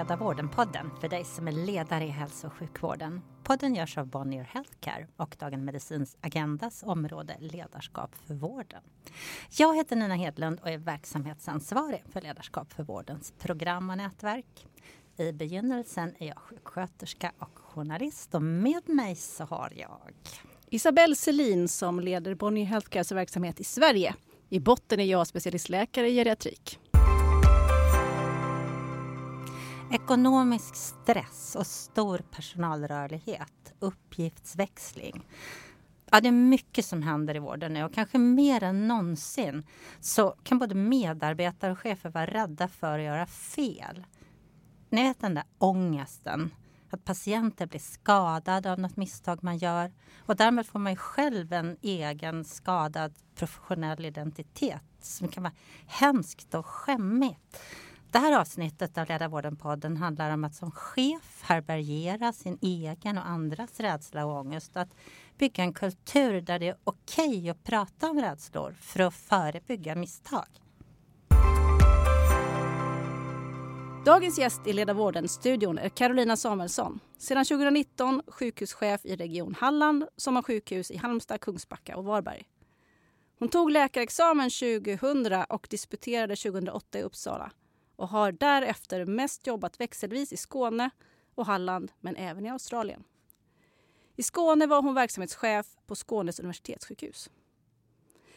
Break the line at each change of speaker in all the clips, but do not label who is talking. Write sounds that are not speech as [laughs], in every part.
Ledarvården-podden för dig som är ledare i hälso och sjukvården. Podden görs av Bonnier Healthcare och Dagen Medicins Agendas område ledarskap för vården. Jag heter Nina Hedlund och är verksamhetsansvarig för ledarskap för vårdens program och nätverk. I begynnelsen är jag sjuksköterska och journalist och med mig så har jag
Isabelle Selin som leder Bonnier Healthcares verksamhet i Sverige. I botten är jag specialistläkare i geriatrik.
Ekonomisk stress och stor personalrörlighet, uppgiftsväxling. Ja, det är mycket som händer i vården nu och kanske mer än någonsin så kan både medarbetare och chefer vara rädda för att göra fel. Ni vet den där ångesten, att patienter blir skadade av något misstag man gör och därmed får man ju själv en egen skadad professionell identitet som kan vara hemskt och skämmigt. Det här avsnittet av Leda vården-podden handlar om att som chef härbärgera sin egen och andras rädsla och ångest. Att bygga en kultur där det är okej okay att prata om rädslor för att förebygga misstag.
Dagens gäst i Leda vården-studion är Carolina Samuelsson. Sedan 2019 sjukhuschef i Region Halland som har sjukhus i Halmstad, Kungsbacka och Varberg. Hon tog läkarexamen 2000 och disputerade 2008 i Uppsala och har därefter mest jobbat växelvis i Skåne och Halland, men även i Australien. I Skåne var hon verksamhetschef på Skånes universitetssjukhus.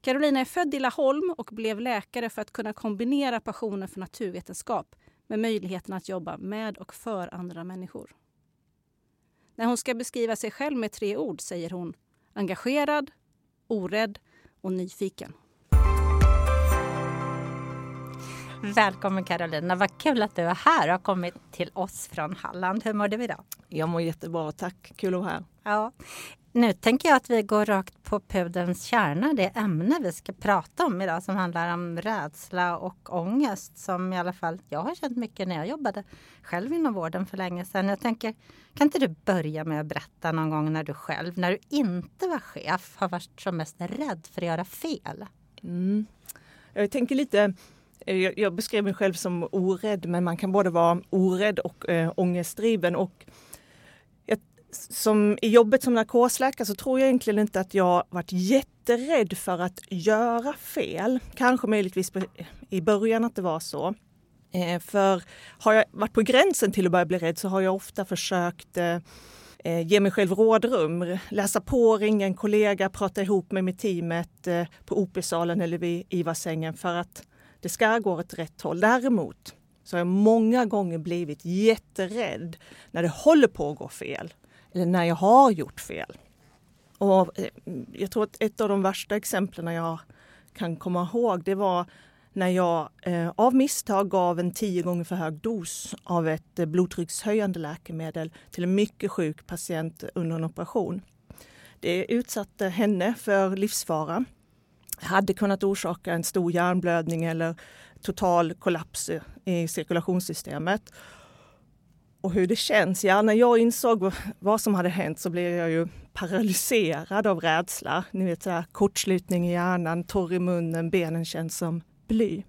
Carolina är född i Laholm och blev läkare för att kunna kombinera passionen för naturvetenskap med möjligheten att jobba med och för andra människor. När hon ska beskriva sig själv med tre ord säger hon engagerad, orädd och nyfiken.
Välkommen Carolina, vad kul att du är här och har kommit till oss från Halland. Hur mår du idag?
Jag mår jättebra, tack. Kul att vara här.
Ja. Nu tänker jag att vi går rakt på pudelns kärna, det ämne vi ska prata om idag som handlar om rädsla och ångest som i alla fall jag har känt mycket när jag jobbade själv inom vården för länge sedan. Jag tänker, kan inte du börja med att berätta någon gång när du själv, när du inte var chef, har varit som mest rädd för att göra fel?
Mm. Jag tänker lite Eh, jag, jag beskrev mig själv som orädd, men man kan både vara orädd och eh, ångestdriven. Och jag, som, I jobbet som narkosläkare så tror jag egentligen inte att jag varit jätterädd för att göra fel. Kanske möjligtvis i början att det var så. Eh, för har jag varit på gränsen till att börja bli rädd så har jag ofta försökt eh, eh ge mig själv rådrum, läsa på, ringa en kollega, prata ihop mig med teamet eh, på OP-salen eller vid IVA-sängen för att det ska gå åt rätt håll. Däremot så har jag många gånger blivit jätterädd när det håller på att gå fel. Eller när jag har gjort fel. Och eh, jag tror att ett av de värsta exemplen jag kan komma ihåg det var när jag eh, av misstag gav en tio gånger för hög dos av ett eh, blodtryckshöjande läkemedel till en mycket sjuk patient under en operation. Det utsatte henne för livsfara hade kunnat orsaka en stor hjärnblödning eller total kollaps i cirkulationssystemet. Och hur det känns? Ja, när jag insåg vad som hade hänt så blev jag ju paralyserad av rädsla. Ni vet så här, kortslutning i hjärnan, torr i munnen, benen känns som bly.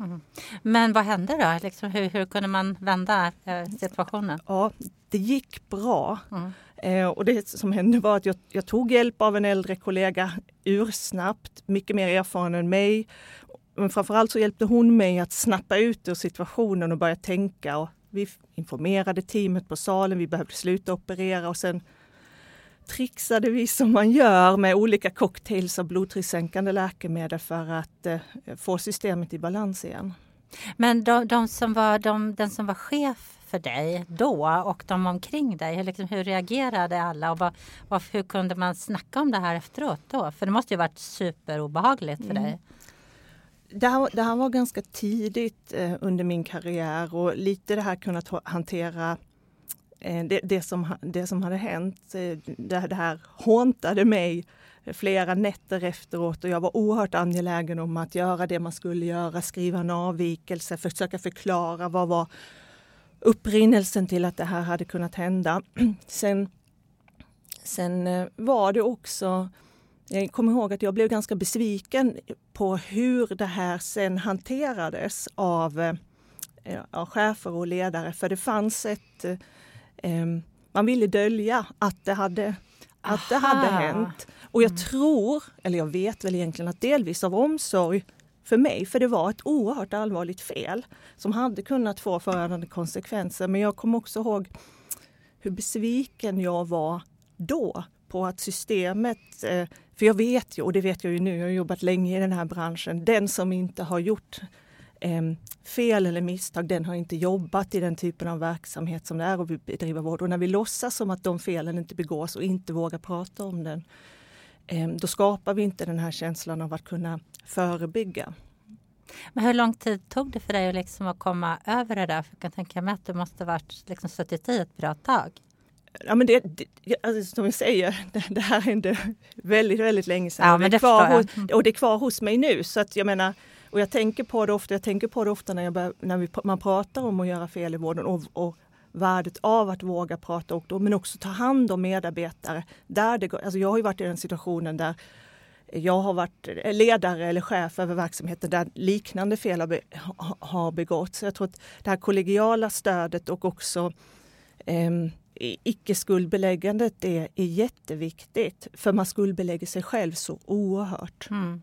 Mm. Men vad hände då? Liksom, hur, hur kunde man vända eh, situationen?
Ja, det gick bra. Mm. Eh, och det som hände var att jag, jag, tog hjälp av en äldre kollega ursnabbt, mycket mer erfaren än mig. Men framförallt så hjälpte hon mig att snappa ut ur situationen och börja tänka. Och vi informerade teamet på salen, vi behövde sluta operera och sen trixade vi som man gör med olika cocktails av blodtryckssänkande läkemedel för att eh, få systemet i balans igen.
Men de, de som var, de, den som var chef för dig då och de omkring dig? Hur, liksom, hur reagerade alla och vad, vad, hur kunde man snacka om det här efteråt då? För det måste ju varit superobehagligt för mm. dig.
Det här, det här, var ganska tidigt eh, under min karriär och lite det här kunnat hantera eh, det, det, som, det som hade hänt. Eh, det, det här håntade mig flera nätter efteråt och jag var oerhört angelägen om att göra det man skulle göra, skriva en avvikelse, försöka förklara vad var upprinnelsen till att det här hade kunnat hända. [clears throat] Sen, sen eh, var det också jag kommer ihåg att jag blev ganska besviken på hur det här sen hanterades av ja, chefer och ledare för det fanns ett... Eh, man ville dölja att det hade, att det hade hänt. Och jag mm. tror, eller jag vet väl egentligen att delvis av omsorg för mig, för det var ett oerhört allvarligt fel som hade kunnat få förödande konsekvenser. Men jag kommer också ihåg hur besviken jag var då på att systemet, eh, för jag vet ju, och det vet jag ju nu, jag har jobbat länge i den här branschen, den som inte har gjort eh, fel eller misstag, den har inte jobbat i den typen av verksamhet som det är att bedriva vård. Och när vi låtsas som att de felen inte begås och inte vågar prata om den, eh, då skapar vi inte den här känslan av att kunna förebygga.
Men hur lång tid tog det för dig liksom att komma över det där? För jag kan tänka mig att du måste ha varit liksom suttit i ett bra tag.
Ja, men det, det alltså, som jag säger, [laughs] det, det här hände väldigt, väldigt länge sedan.
Ja,
och,
det
är
kvar
hos, och det är kvar hos mig nu. Så att jag menar, och jag tänker på det ofta, jag tänker på det ofta när, bör, när vi, man pratar om att göra fel i vården och, och värdet av att våga prata och då, men också ta hand om medarbetare. Där det, alltså jag har ju varit i den situationen där jag har varit ledare eller chef över verksamheter där liknande fel har begåtts. Jag tror att det här kollegiala stödet och också eh, icke-skuldbeläggandet är, är jätteviktigt. För man skuldbelägger sig själv så oerhört. Mm.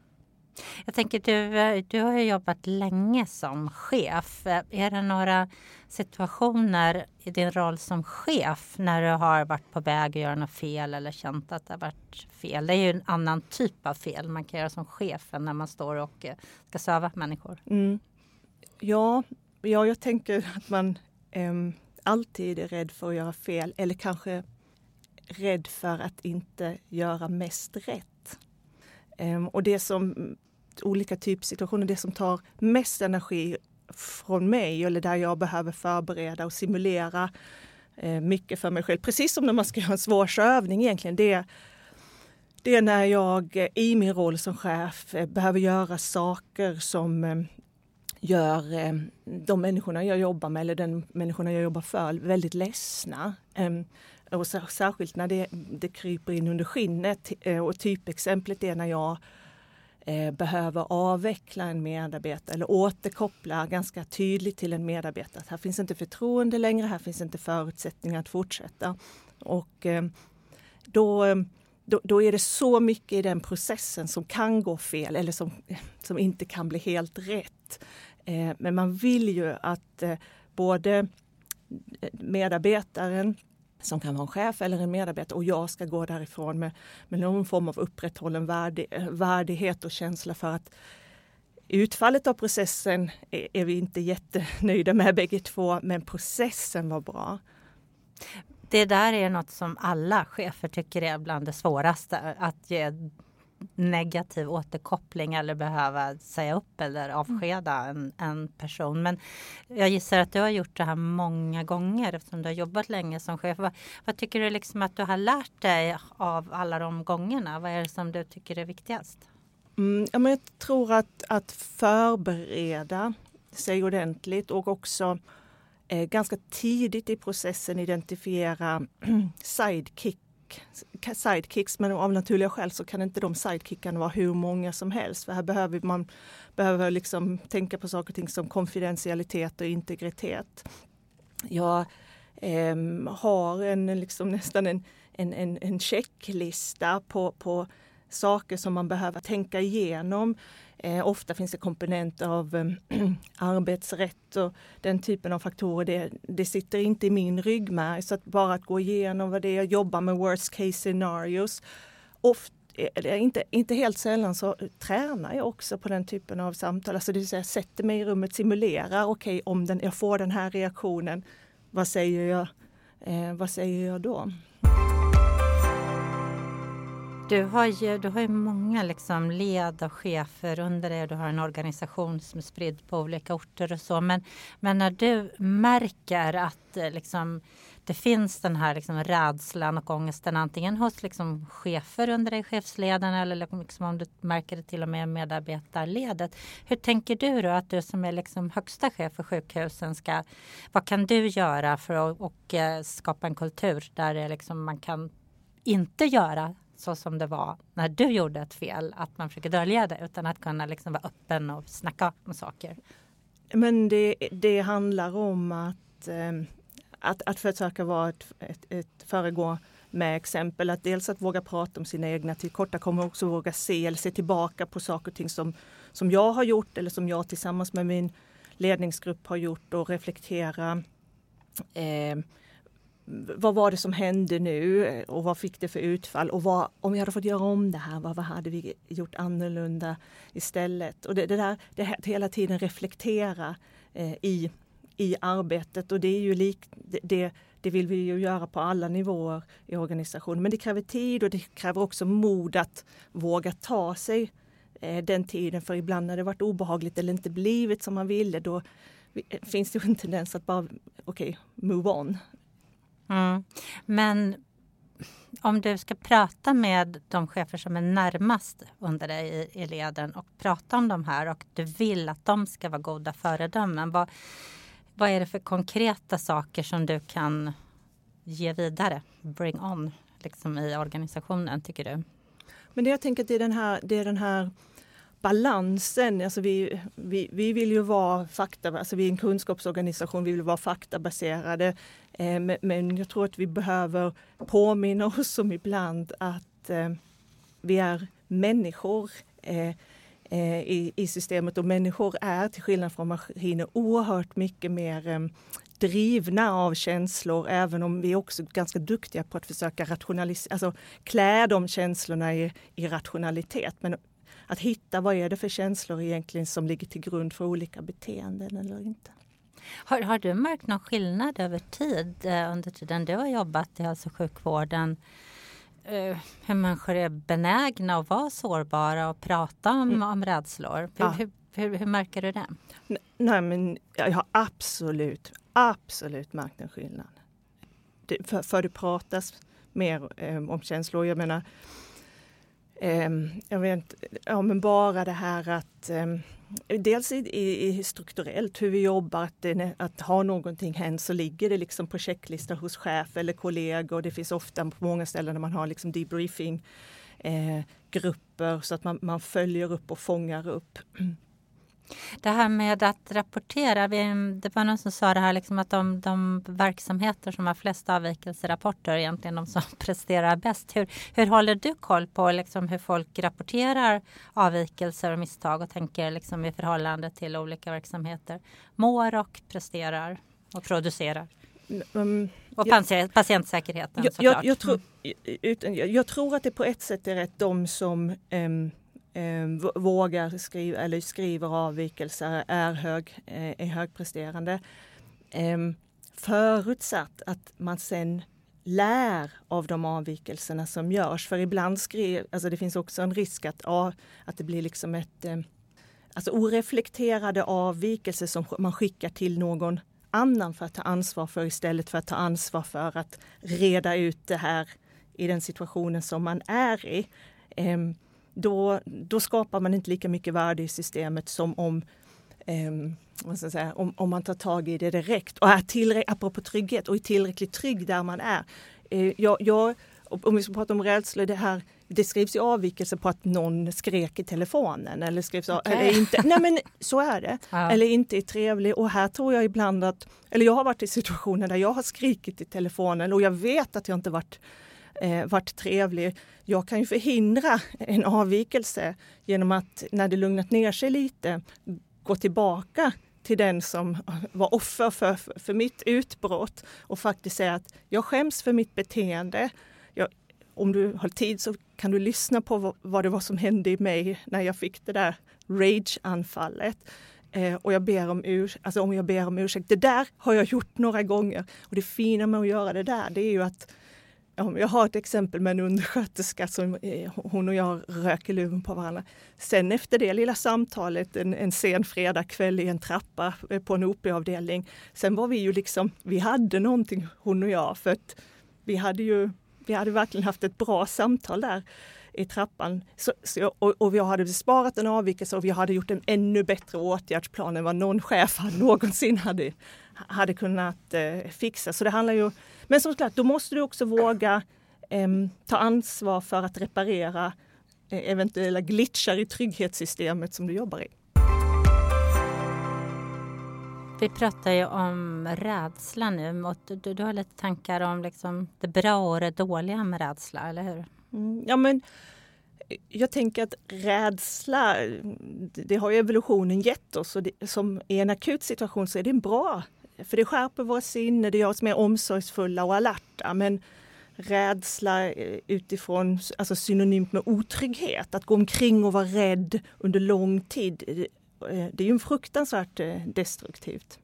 Jag tänker, du, eh, du har ju jobbat länge som chef. Eh, är det några situationer i din roll som chef när du har varit på väg att göra något fel eller känt att det har varit fel? Det är ju en annan typ av fel man kan göra som chef än när man står och eh, ska söva människor. Mm.
Ja, ja, jag tänker att man äm, alltid är rädd för att göra fel eller kanske rädd för att inte göra mest rätt. Ehm, och det som olika typsituationer, det som tar mest energi från mig eller där jag behöver förbereda och simulera eh, mycket för mig själv. Precis som när man ska [laughs] göra en svårsövning egentligen. Det, det är när jag eh, i min roll som chef eh, behöver göra saker som gör de människorna jag jobbar med eller den människorna jag jobbar för väldigt ledsna. Ehm, och särskilt när det, det kryper in under skinnet. Eh, och typexemplet är när jag eh, behöver avveckla en medarbetare eller återkoppla ganska tydligt till en medarbetare att här finns inte förtroende längre, här finns inte förutsättningar att fortsätta. Och eh, då, då, då, är det så mycket i den processen som kan gå fel eller som, som inte kan bli helt rätt. Men man vill ju att både medarbetaren som kan vara en chef eller en medarbetare och jag ska gå därifrån med, med någon form av upprätthållen värdi, eh, värdighet och känsla för att utfallet av processen är, är vi inte jättenöjda med bägge två, men processen var bra.
Det där är något som alla chefer tycker är bland det svåraste. Att ge negativ återkoppling eller behöva säga upp eller avskeda en, en person. Men jag gissar att du har gjort det här många gånger eftersom du har jobbat länge som chef. Vad, vad tycker du liksom att du har lärt dig av alla de gångerna? Vad är det som du tycker är viktigast?
Mm, ja, men jag tror att, att förbereda sig ordentligt och också eh, ganska tidigt i processen identifiera [clears throat] sidekick sidekicks men av naturliga skäl så kan inte de sidekickarna vara hur många som helst. För här behöver man behöver liksom tänka på saker och ting som konfidentialitet och integritet. Jag eh, har en, liksom nästan en, en, en, en checklista på, på saker som man behöver tänka igenom. Eh, ofta finns det komponenter av eh, [clears throat] arbetsrätt och den typen av faktorer. Det, det sitter inte i min ryggmärg. Så att bara att gå igenom vad det är, jobba med worst case scenarios. Ofta, eh, inte, inte helt sällan så tränar jag också på den typen av samtal. Alltså det vill säga sätter mig i rummet, simulerar. Okej, okay, om den, jag får den här reaktionen, vad säger jag, eh, vad säger jag då?
Du har ju, du har ju många liksom led och chefer under dig. och Du har en organisation som är spridd på olika orter och så. Men, men när du märker att eh, liksom, det finns den här liksom rädslan och ångesten antingen hos liksom chefer under dig, chefsledarna eller liksom, liksom, om du märker det till och med i medarbetarledet. Hur tänker du då att du som är liksom högsta chef för sjukhusen ska... Vad kan du göra för att och, eh, skapa en kultur där det liksom man kan inte göra så som det var när du gjorde ett fel, att man försöker dölja det utan att kunna liksom vara öppen och snacka om saker.
Men det, det handlar om att, eh, att, att försöka vara ett, ett, ett föregå med exempel. Att dels att våga prata om sina egna tillkortakommanden, också våga se eller se tillbaka på saker och ting som, som jag har gjort eller som jag tillsammans med min ledningsgrupp har gjort och reflektera. Eh, vad var det som hände nu och vad fick det för utfall? Och vad, om vi hade fått göra om det här, vad, vad hade vi gjort annorlunda istället? Och det, det där, det här, hela tiden reflektera eh, i, i arbetet och det är ju likt det, det, vill vi ju göra på alla nivåer i organisationen. Men det kräver tid och det kräver också mod att våga ta sig eh, den tiden. För ibland när det varit obehagligt eller inte blivit som man ville, då eh, finns det en tendens att bara, okej, okay, move on.
Mm. Men om du ska prata med de chefer som är närmast under dig i, i leden och prata om de här och du vill att de ska vara goda föredömen. Vad, vad är det för konkreta saker som du kan ge vidare, bring on, liksom i organisationen tycker du?
Men det jag tänker att det är den här, det är den här balansen. Alltså vi, vi, vi vill ju vara fakta, alltså vi är en kunskapsorganisation, vi vill vara faktabaserade. Eh, men jag tror att vi behöver påminna oss om ibland att eh, vi är människor eh, eh i, i systemet och människor är till skillnad från maskiner oerhört mycket mer eh, drivna av känslor, även om vi är också ganska duktiga på att försöka rationalisera, alltså klä de känslorna i, i rationalitet. Men att hitta vad är det för känslor egentligen som ligger till grund för olika beteenden eller inte.
Har, har du märkt någon skillnad över tid eh, under tiden du har jobbat i hälso och sjukvården? Uh, hur människor är benägna att vara sårbara och prata om, mm. om rädslor. Hur, ja. hur, hur, hur, märker du det?
Nej, men jag har absolut, absolut märkt en skillnad. Det, för, för det pratas mer um, om känslor. Jag menar, Eh, jag vet, ja, men bara det här att eh, Dels i, i, strukturellt hur vi jobbar, att, det, att har någonting hänt så ligger det liksom på checklista hos chef eller kollegor. Det finns ofta på många ställen där man har liksom debriefing eh, grupper så att man, man följer upp och fångar upp.
Det här med att rapportera, det var någon som sa det här liksom att de, de verksamheter som har flest avvikelserapporter är egentligen de som [laughs] presterar bäst. Hur, hur håller du koll på liksom hur folk rapporterar avvikelser och misstag och tänker liksom i förhållande till olika verksamheter? Mår och presterar och producerar? Um, och jag, patientsäkerheten jag, såklart.
Jag, jag, tror, mm. jag, tror att det på ett sätt är rätt de som um, eh, vågar skriva eller skriver avvikelser, är, hög, eh, är högpresterande. Eh, förutsatt att man sen lär av de avvikelserna som görs. För ibland skriver, alltså det finns också en risk att, ja, att det blir liksom ett eh, alltså oreflekterade avvikelser som man skickar till någon annan för att ta ansvar för istället för att ta ansvar för att reda ut det här i den situationen som man är i. Um, då, då skapar man inte lika mycket värde i systemet som om eh, säga, om, om man tar tag i det direkt och är tillräckligt, apropå trygghet, och är tillräckligt trygg där man är. Eh, jag, jag, om vi ska prata om rädsla, det här det skrivs ju avvikelse på att någon skrek i telefonen eller skrivs okay. eller inte. Nej men så är det. [laughs] Ja. Eller inte är trevlig. Och här tror jag ibland att, eller jag har varit i situationer där jag har skrikit i telefonen och jag vet att jag inte varit eh, varit trevlig. Jag kan ju förhindra en avvikelse genom att när det lugnat ner sig lite gå tillbaka till den som var offer för, för mitt utbrott och faktiskt säga att jag skäms för mitt beteende. Jag, om du har tid så kan du lyssna på vad, vad det var som hände i mig när jag fick det där rage-anfallet. Eh, och jag ber om, urs alltså om jag ber om ursäkt. Det där har jag gjort några gånger. Och det fina med att göra det där, det är ju att jag har ett exempel med en undersköterska som eh, hon och jag röker luven på varandra. Sen efter det lilla samtalet en, en sen fredagkväll i en trappa eh, på en OP-avdelning. Sen var vi ju liksom, vi hade någonting hon och jag för att vi hade ju, vi hade verkligen haft ett bra samtal där i trappan. Så, så, och, och vi hade sparat en avvikelse och vi hade gjort en ännu bättre åtgärdsplan än vad någon chef någonsin hade, hade kunnat eh, fixa. Så det handlar ju men som sagt, då måste du också våga eh, ta ansvar för att reparera eh, eventuella glitchar i trygghetssystemet som du jobbar i.
Vi pratar ju om rädsla nu. Och du, du har lite tankar om liksom det bra och det dåliga med rädsla, eller hur?
Mm, ja, men jag tänker att rädsla, det har ju evolutionen gett oss och det, som i en akut situation så är det bra. För det skärper våra sinnen, det gör oss mer omsorgsfulla och alerta. Men rädsla eh, utifrån, alltså synonymt med otrygghet, att gå omkring och vara rädd under lång tid, eh, det är ju fruktansvärt eh, destruktivt.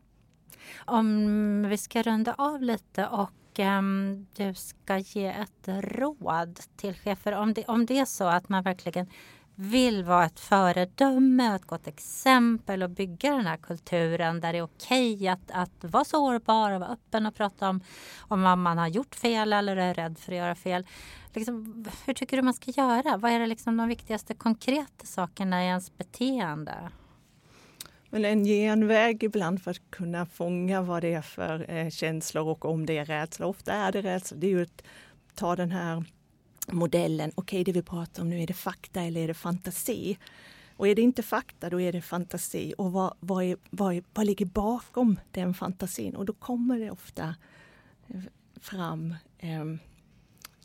Om vi ska runda av lite och um, du ska ge ett råd till chefer. Om det, om det är så att man verkligen vill vara ett föredöme ett gott exempel och bygga den här kulturen där det är okej okay att, att vara sårbar och vara öppen och prata om, om vad man har gjort fel eller är rädd för att göra fel. Liksom, hur tycker du man ska göra? Vad är det liksom de viktigaste konkreta sakerna i ens beteende?
Men en genväg ibland för att kunna fånga vad det är för eh, känslor och om det är rädsla. Ofta är det rädsla. Det är ju att ta den här modellen. Okej, okay, det vi pratar om nu, är det fakta eller är det fantasi? Och är det inte fakta, då är det fantasi. Och vad, vad, är, vad, är, vad ligger bakom den fantasin? Och då kommer det ofta eh, fram eh,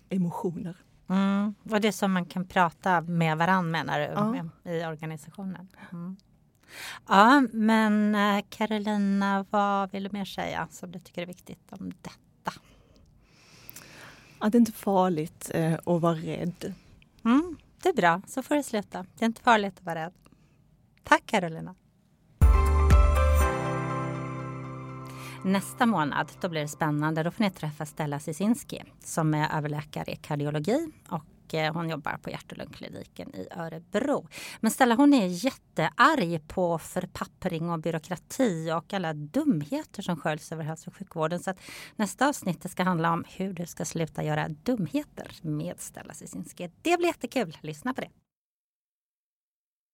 emotioner.
Mm. Och det som man kan prata med varandra menar du, ja. i organisationen? Mm. Ja, men eh, Carolina, vad vill du mer säga som du tycker är viktigt om detta?
Att det inte är farligt eh, att vara rädd.
Mm, det är bra, så får det sluta. Det är inte farligt att vara rädd. Tack Carolina. Nästa månad då blir det spännande. Då får ni träffa Stella Cisinski som är överläkare i kardiologi och Eh, hon jobbar på hjärt och lungkliniken i Örebro. Men Stella hon är jättearg på förpappring och byråkrati och alla dumheter som sköljs över hälso och sjukvården. Så att nästa avsnitt ska handla om hur du ska sluta göra dumheter med Stella Sysinski. Det blir jättekul. Lyssna på det.